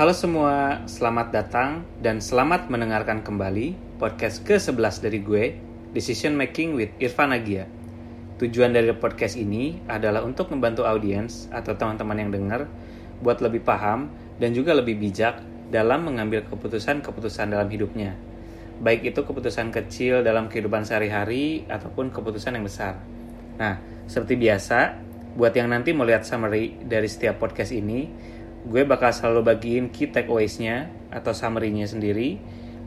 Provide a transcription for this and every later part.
Halo semua, selamat datang dan selamat mendengarkan kembali podcast ke-11 dari gue, Decision Making with Irfan Agia. Tujuan dari podcast ini adalah untuk membantu audiens atau teman-teman yang dengar buat lebih paham dan juga lebih bijak dalam mengambil keputusan-keputusan dalam hidupnya. Baik itu keputusan kecil dalam kehidupan sehari-hari ataupun keputusan yang besar. Nah, seperti biasa, buat yang nanti mau lihat summary dari setiap podcast ini, gue bakal selalu bagiin key takeaways-nya atau summary-nya sendiri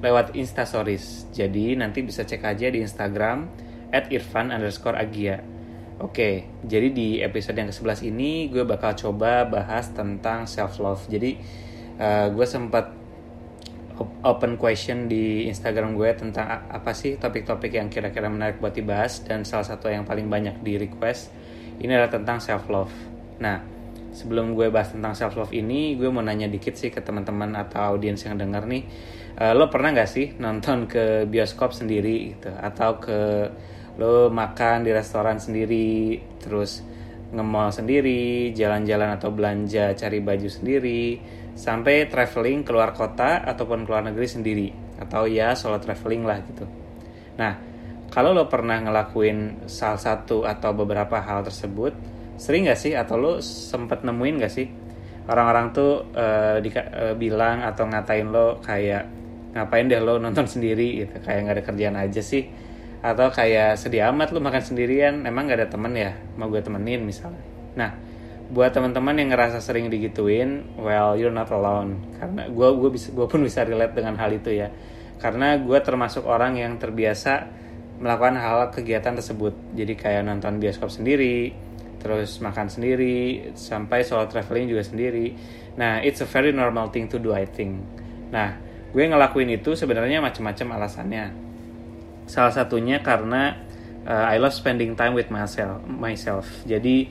lewat instastories. Jadi nanti bisa cek aja di Instagram at irfan underscore agia. Oke, jadi di episode yang ke-11 ini gue bakal coba bahas tentang self-love. Jadi uh, gue sempat open question di Instagram gue tentang apa sih topik-topik yang kira-kira menarik buat dibahas dan salah satu yang paling banyak di request ini adalah tentang self love. Nah, sebelum gue bahas tentang self love ini, gue mau nanya dikit sih ke teman-teman atau audiens yang dengar nih, uh, lo pernah nggak sih nonton ke bioskop sendiri gitu? Atau ke lo makan di restoran sendiri, terus nge-mall sendiri, jalan-jalan atau belanja cari baju sendiri, sampai traveling keluar kota ataupun keluar negeri sendiri? Atau ya solo traveling lah gitu. Nah, kalau lo pernah ngelakuin salah satu atau beberapa hal tersebut, sering gak sih? Atau lo sempet nemuin gak sih? Orang-orang tuh uh, di, uh, bilang atau ngatain lo kayak ngapain deh lo nonton sendiri? gitu, kayak nggak ada kerjaan aja sih. Atau kayak sedih amat lo makan sendirian. Emang gak ada temen ya? Mau gue temenin misalnya. Nah buat teman-teman yang ngerasa sering digituin well you're not alone. Karena gue gue bisa gue pun bisa relate dengan hal itu ya. Karena gue termasuk orang yang terbiasa melakukan hal kegiatan tersebut. Jadi kayak nonton bioskop sendiri terus makan sendiri sampai solo traveling juga sendiri nah it's a very normal thing to do I think nah gue ngelakuin itu sebenarnya macam-macam alasannya Salah satunya karena uh, I love spending time with myself. Myself. Jadi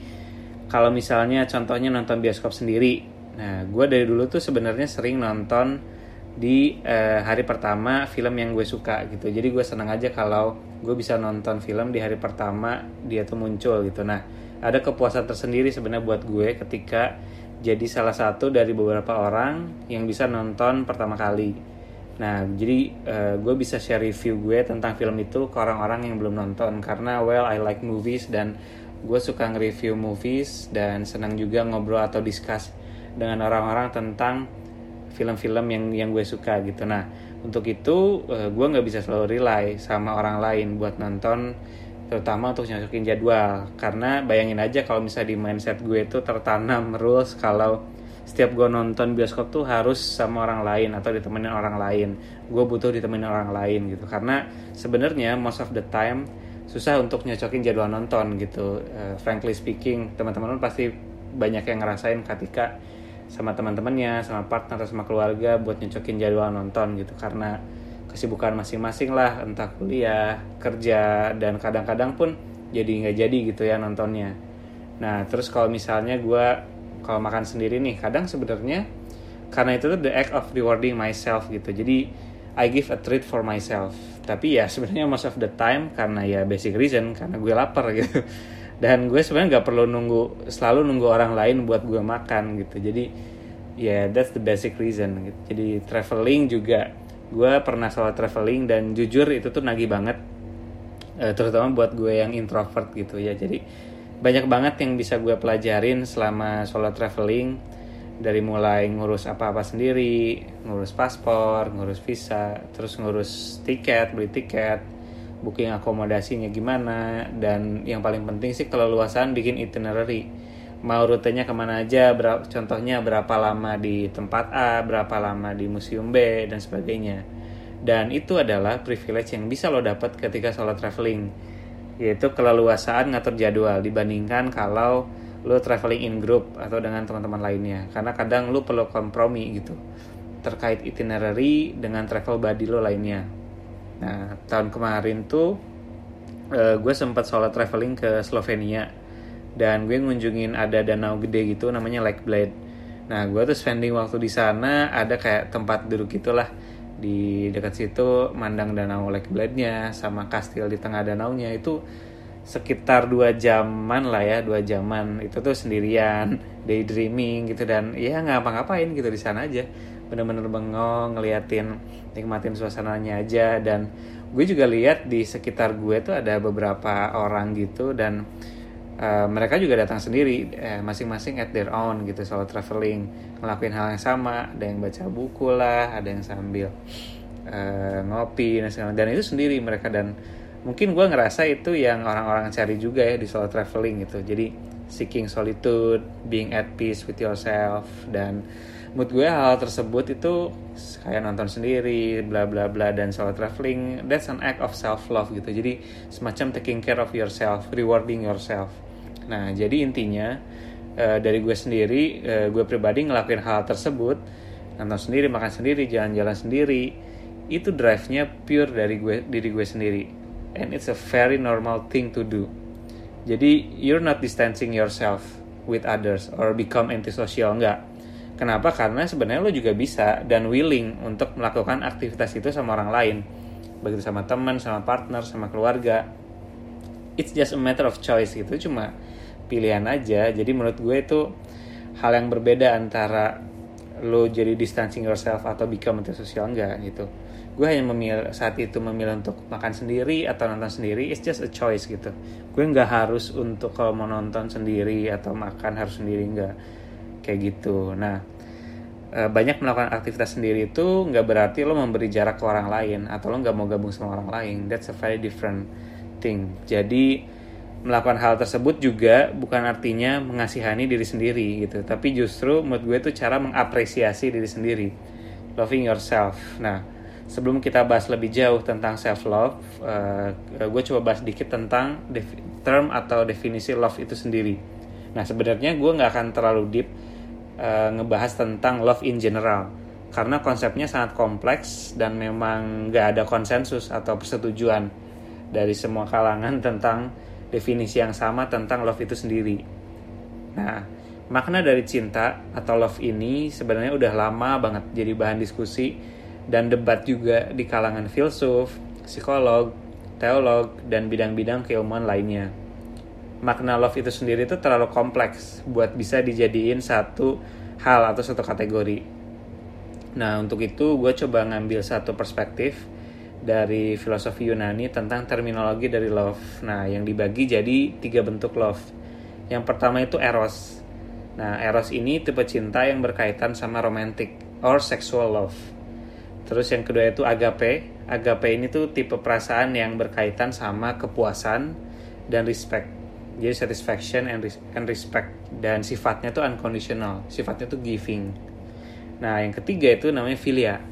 kalau misalnya contohnya nonton bioskop sendiri, nah gue dari dulu tuh sebenarnya sering nonton di uh, hari pertama film yang gue suka gitu. Jadi gue senang aja kalau gue bisa nonton film di hari pertama dia tuh muncul gitu. Nah ada kepuasan tersendiri sebenarnya buat gue ketika jadi salah satu dari beberapa orang yang bisa nonton pertama kali Nah, jadi uh, gue bisa share review gue tentang film itu ke orang-orang yang belum nonton karena well I like movies dan gue suka nge-review movies dan senang juga ngobrol atau discuss dengan orang-orang tentang film-film yang yang gue suka gitu. Nah, untuk itu uh, gue nggak bisa selalu rely sama orang lain buat nonton terutama untuk nyocokin jadwal. Karena bayangin aja kalau misalnya di mindset gue itu tertanam rules kalau setiap gue nonton bioskop tuh harus sama orang lain atau ditemenin orang lain. Gue butuh ditemenin orang lain gitu. Karena sebenarnya most of the time susah untuk nyocokin jadwal nonton gitu. Uh, frankly speaking teman-teman pasti banyak yang ngerasain ketika sama teman-temannya sama partner sama keluarga buat nyocokin jadwal nonton gitu. Karena kesibukan masing-masing lah entah kuliah kerja dan kadang-kadang pun jadi nggak jadi gitu ya nontonnya. Nah terus kalau misalnya gue kalau makan sendiri nih kadang sebenarnya karena itu tuh the act of rewarding myself gitu. Jadi I give a treat for myself. Tapi ya sebenarnya most of the time karena ya basic reason karena gue lapar gitu. Dan gue sebenarnya nggak perlu nunggu selalu nunggu orang lain buat gue makan gitu. Jadi ya yeah, that's the basic reason gitu. jadi traveling juga gue pernah soal traveling dan jujur itu tuh nagih banget. Uh, terutama buat gue yang introvert gitu ya. Jadi banyak banget yang bisa gue pelajarin selama solo traveling. Dari mulai ngurus apa-apa sendiri, ngurus paspor, ngurus visa, terus ngurus tiket, beli tiket, booking akomodasinya gimana, dan yang paling penting sih keleluasan bikin itinerary. Mau rutenya ke mana aja, berapa, contohnya berapa lama di tempat A, berapa lama di museum B, dan sebagainya. Dan itu adalah privilege yang bisa lo dapat ketika solo traveling yaitu keleluasaan ngatur jadwal dibandingkan kalau lo traveling in group atau dengan teman-teman lainnya. Karena kadang lo perlu kompromi gitu terkait itinerary dengan travel buddy lo lainnya. Nah tahun kemarin tuh uh, gue sempat solo traveling ke Slovenia dan gue ngunjungin ada danau gede gitu namanya Lake Blade. Nah gue tuh spending waktu di sana ada kayak tempat duduk gitulah. Di dekat situ mandang danau Lake Blade-nya sama kastil di tengah danaunya. Itu sekitar dua jaman lah ya dua jaman. Itu tuh sendirian daydreaming gitu. Dan ya ngapa-ngapain gitu di sana aja. Bener-bener bengong ngeliatin nikmatin suasananya aja. Dan gue juga lihat di sekitar gue tuh ada beberapa orang gitu. Dan uh, mereka juga datang sendiri eh, masing-masing at their own gitu solo traveling ngelakuin hal yang sama. Ada yang baca buku lah ada yang sambil uh, ngopi dan segala dan itu sendiri mereka dan mungkin gue ngerasa itu yang orang-orang cari juga ya di solo traveling gitu. Jadi seeking solitude being at peace with yourself dan mood gue hal, tersebut itu kayak nonton sendiri bla bla bla dan solo traveling that's an act of self love gitu. Jadi semacam taking care of yourself rewarding yourself nah jadi intinya uh, dari gue sendiri uh, gue pribadi ngelakuin hal tersebut nonton sendiri makan sendiri jalan-jalan sendiri itu drive-nya pure dari gue diri gue sendiri and it's a very normal thing to do jadi you're not distancing yourself with others or become antisocial enggak Kenapa? Karena sebenarnya lo juga bisa dan willing untuk melakukan aktivitas itu sama orang lain. Begitu sama teman, sama partner, sama keluarga. It's just a matter of choice gitu, cuma pilihan aja. Jadi menurut gue itu hal yang berbeda antara lo jadi distancing yourself atau become antisocial enggak gitu. Gue hanya memilih saat itu memilih untuk makan sendiri atau nonton sendiri, it's just a choice gitu. Gue nggak harus untuk kalau mau nonton sendiri atau makan harus sendiri enggak kayak gitu nah eh, banyak melakukan aktivitas sendiri itu nggak berarti lo memberi jarak ke orang lain atau lo nggak mau gabung sama orang lain that's a very different thing jadi melakukan hal tersebut juga bukan artinya mengasihani diri sendiri gitu. Tapi justru menurut gue itu cara mengapresiasi diri sendiri. Loving yourself. Nah sebelum kita bahas lebih jauh tentang self love uh, eh, gue coba bahas dikit tentang term atau definisi love itu sendiri. Nah sebenarnya gue nggak akan terlalu deep uh, ngebahas tentang love in general. Karena konsepnya sangat kompleks dan memang nggak ada konsensus atau persetujuan dari semua kalangan tentang definisi yang sama tentang love itu sendiri. Nah, makna dari cinta atau love ini sebenarnya udah lama banget jadi bahan diskusi dan debat juga di kalangan filsuf, psikolog, teolog, dan bidang-bidang keilmuan lainnya makna love itu sendiri itu terlalu kompleks buat bisa dijadiin satu hal atau satu kategori. Nah untuk itu gue coba ngambil satu perspektif dari filosofi Yunani tentang terminologi dari love. Nah yang dibagi jadi tiga bentuk love. Yang pertama itu eros. Nah eros ini tipe cinta yang berkaitan sama romantic or sexual love. Terus yang kedua itu agape. Agape ini tuh tipe perasaan yang berkaitan sama kepuasan dan respect jadi satisfaction and, respect dan sifatnya tuh unconditional sifatnya tuh giving nah yang ketiga itu namanya filia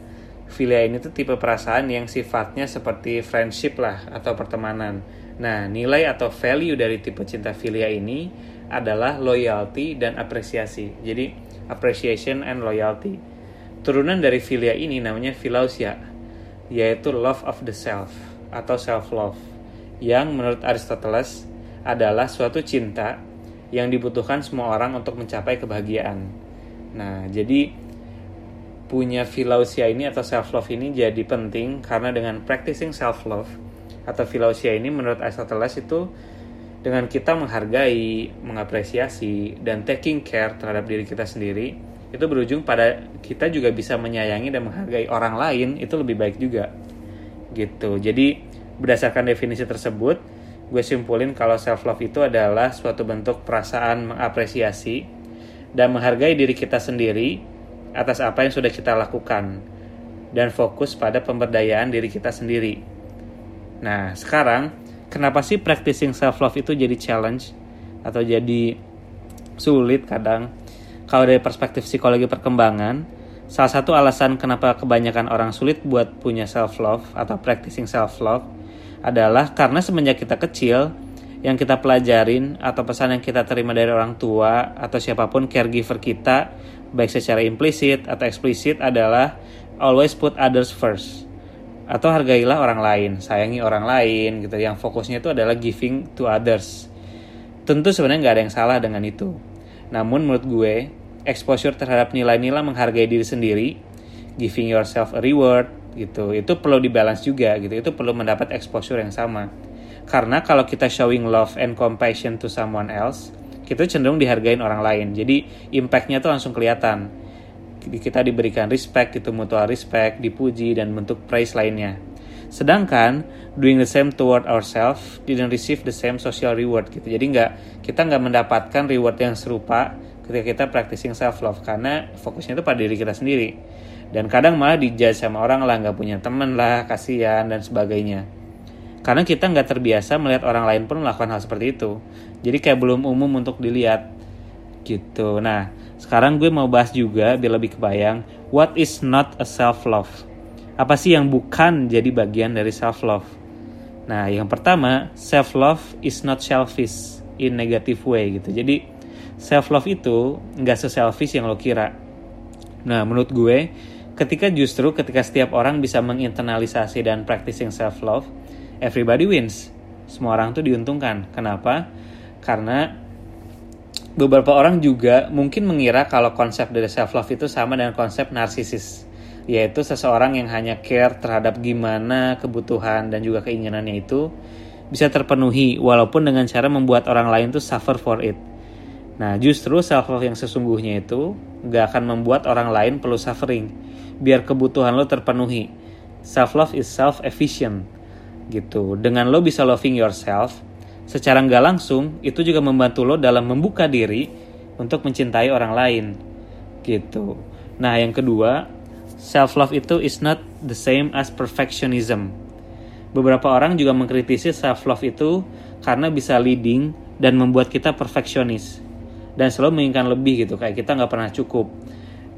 filia ini tuh tipe perasaan yang sifatnya seperti friendship lah atau pertemanan. Nah nilai atau value dari tipe cinta filia ini adalah loyalty dan apresiasi. Jadi appreciation and loyalty. Turunan dari filia ini namanya philausia yaitu love of the self atau self love yang menurut Aristoteles adalah suatu cinta yang dibutuhkan semua orang untuk mencapai kebahagiaan. Nah, jadi punya philausia ini atau self love ini jadi penting karena dengan practicing self love atau philausia ini menurut Aristoteles itu dengan kita menghargai, mengapresiasi dan taking care terhadap diri kita sendiri itu berujung pada kita juga bisa menyayangi dan menghargai orang lain itu lebih baik juga gitu. Jadi berdasarkan definisi tersebut gue simpulin kalau self love itu adalah suatu bentuk perasaan mengapresiasi dan menghargai diri kita sendiri atas apa yang sudah kita lakukan dan fokus pada pemberdayaan diri kita sendiri. Nah, sekarang kenapa sih practicing self love itu jadi challenge atau jadi sulit kadang? Kalau dari perspektif psikologi perkembangan, salah satu alasan kenapa kebanyakan orang sulit buat punya self love atau practicing self love adalah karena semenjak kita kecil yang kita pelajarin atau pesan yang kita terima dari orang tua atau siapa pun caregiver kita baik secara implisit atau eksplisit adalah always put others first atau hargailah orang lain, sayangi orang lain gitu. Yang fokusnya itu adalah giving to others. Tentu sebenarnya nggak ada yang salah dengan itu. Namun menurut gue, exposure terhadap nilai-nilai menghargai diri sendiri, giving yourself a reward, gitu itu perlu dibalance juga gitu itu perlu mendapat exposure yang sama Karena kalau kita showing love and compassion to someone else, kita cenderung dihargain orang lain. Jadi impactnya tuh langsung kelihatan. Kita diberikan respect, itu mutual respect, dipuji, dan bentuk praise lainnya. Sedangkan doing the same toward ourselves didn't receive the same social reward gitu. Jadi nggak kita nggak mendapatkan reward yang serupa ketika kita practicing self love karena fokusnya itu pada diri kita sendiri. Dan kadang malah dijudge sama orang lah nggak punya temen lah, kasihan dan sebagainya. Karena kita nggak terbiasa melihat orang lain pun melakukan hal seperti itu. Jadi kayak belum umum untuk dilihat gitu. Nah, sekarang gue mau bahas juga biar lebih kebayang what is not a self love apa sih yang bukan jadi bagian dari self love? Nah, yang pertama, self love is not selfish in negative way gitu. Jadi self love itu nggak seselfish yang lo kira. Nah, menurut gue, ketika justru ketika setiap orang bisa menginternalisasi dan practicing self love, everybody wins. Semua orang tuh diuntungkan. Kenapa? Karena beberapa orang juga mungkin mengira kalau konsep dari self love itu sama dengan konsep narsisis yaitu seseorang yang hanya care terhadap gimana kebutuhan dan juga keinginannya itu bisa terpenuhi walaupun dengan cara membuat orang lain tuh suffer for it. Nah justru self love yang sesungguhnya itu gak akan membuat orang lain perlu suffering biar kebutuhan lo terpenuhi. Self love is self efficient gitu. Dengan lo bisa loving yourself, secara nggak langsung itu juga membantu lo dalam membuka diri untuk mencintai orang lain gitu. Nah yang kedua self love itu is not the same as perfectionism. Beberapa orang juga mengkritisi self love itu karena bisa leading dan membuat kita perfeksionis dan selalu menginginkan lebih gitu kayak kita nggak pernah cukup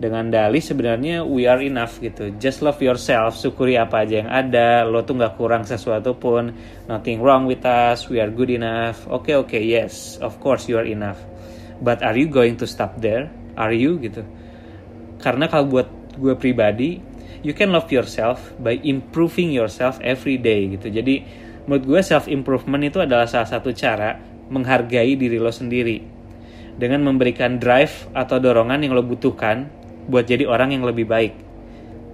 dengan dalih sebenarnya we are enough gitu. Just love yourself syukuri apa aja yang ada. Lo tuh nggak kurang sesuatu pun. Nothing wrong with us we are good enough. Oke okay, oke okay, yes of course you are enough. But are you going to stop there? Are you gitu? Karena kalau buat gue pribadi you can love yourself by improving yourself every day gitu. Jadi menurut gue self improvement itu adalah salah satu cara menghargai diri lo sendiri. Dengan memberikan drive atau dorongan yang lo butuhkan buat jadi orang yang lebih baik.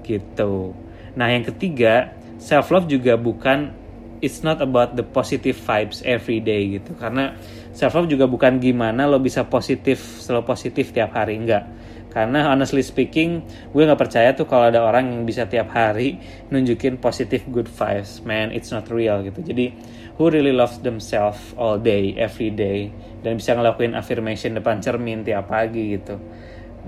Gitu. Nah yang ketiga self love juga bukan it's not about the positive vibes every day gitu. Karena self love juga bukan gimana lo bisa positif selalu positif tiap hari. Enggak. Karena honestly speaking gue nggak percaya tuh kalau ada orang yang bisa tiap hari nunjukin positive good vibes. Man it's not real gitu. Jadi who really loves themselves all day every day? Dan bisa ngelakuin affirmation depan cermin tiap pagi gitu.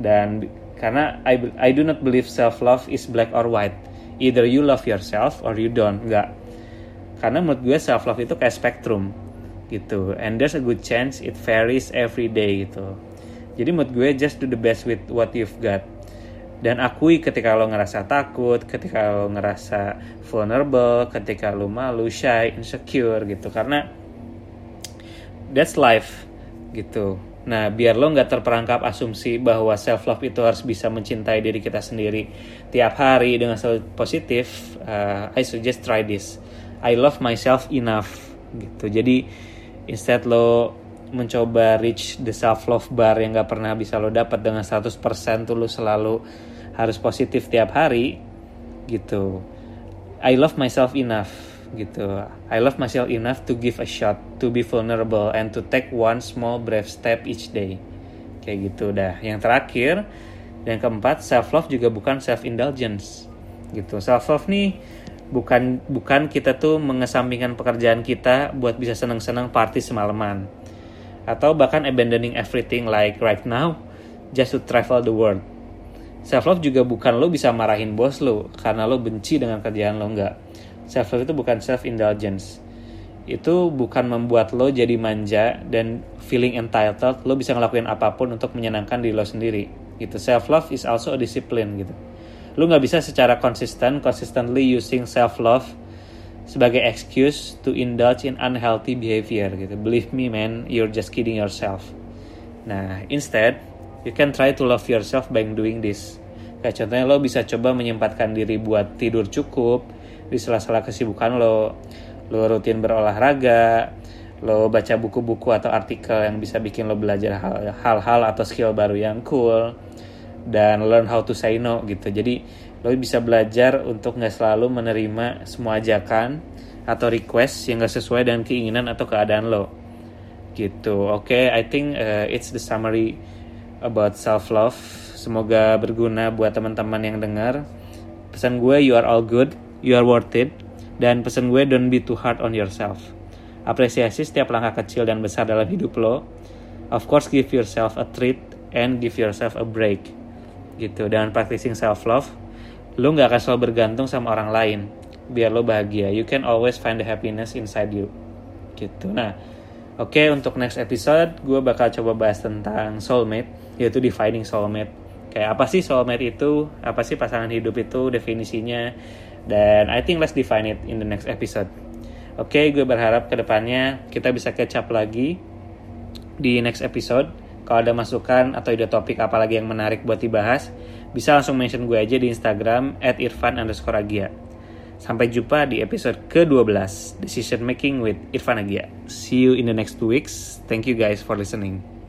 Dan karena I, I do not believe self love is black or white either you love yourself or you don't nggak karena menurut gue self love itu kayak spektrum gitu and there's a good chance it varies every day gitu jadi menurut gue just do the best with what you've got. Dan akui ketika lo ngerasa takut, ketika lo ngerasa vulnerable, ketika lo malu, shy, insecure gitu. Karena that's life gitu. Nah, biar lo nggak terperangkap asumsi bahwa self love itu harus bisa mencintai diri kita sendiri tiap hari dengan selalu positif, uh, I suggest try this. I love myself enough gitu. Jadi instead lo mencoba reach the self love bar yang gak pernah bisa lo dapat dengan 100% tuh lo selalu harus positif tiap hari gitu I love myself enough gitu. I love myself enough to give a shot to be vulnerable and to take one small brave step each day. Kayak gitu dah. Yang terakhir yang keempat self love juga bukan self indulgence gitu. Self love nih bukan bukan kita tuh mengesampingkan pekerjaan kita buat bisa seneng-seneng party semalaman. Atau bahkan abandoning everything like right now just to travel the world. Self love juga bukan lo bisa marahin bos lo karena lo benci dengan kerjaan lo enggak. Self love itu bukan self indulgence. Itu bukan membuat lo jadi manja dan feeling entitled. Lo bisa ngelakuin apa pun untuk menyenangkan diri lo sendiri. Gitu. Self love is also a discipline gitu. Lo nggak bisa secara konsisten, consistently using self love sebagai excuse to indulge in unhealthy behavior gitu. Believe me man, you're just kidding yourself. Nah, instead, you can try to love yourself by doing this. Kayak contohnya lo bisa coba menyempatkan diri buat tidur cukup di sela-sela kesibukan lo. Lo rutin berolahraga, lo baca buku-buku atau artikel yang bisa bikin lo belajar hal-hal atau skill baru yang cool dan learn how to say no gitu. Jadi lo bisa belajar untuk nggak selalu menerima semua ajakan atau request yang gak sesuai dengan keinginan atau keadaan lo gitu oke okay, I think uh, it's the summary about self love semoga berguna buat teman-teman yang dengar pesan gue you are all good you are worth it dan pesan gue don't be too hard on yourself. Apresiasi setiap langkah kecil dan besar dalam hidup lo. Of course give yourself a treat and give yourself a break. Gitu dan practicing self love lo nggak akan selalu bergantung sama orang lain. Biar lo bahagia you can always find the happiness inside you. Gitu. Nah oke okay, untuk next episode gue bakal coba bahas tentang soulmate yaitu defining soulmate. Kayak apa sih soulmate itu? Apa sih pasangan hidup itu definisinya dan I think let's define it in the next episode oke okay, gue berharap ke depannya kita bisa up lagi di next episode kalau ada masukan atau ide topik apa lagi yang menarik buat dibahas bisa langsung mention gue aja di Instagram at irfan underscore agia Sampai jumpa di episode ke-12 Decision Making with Irfan Agia. See you in the next two weeks. Thank you guys for listening.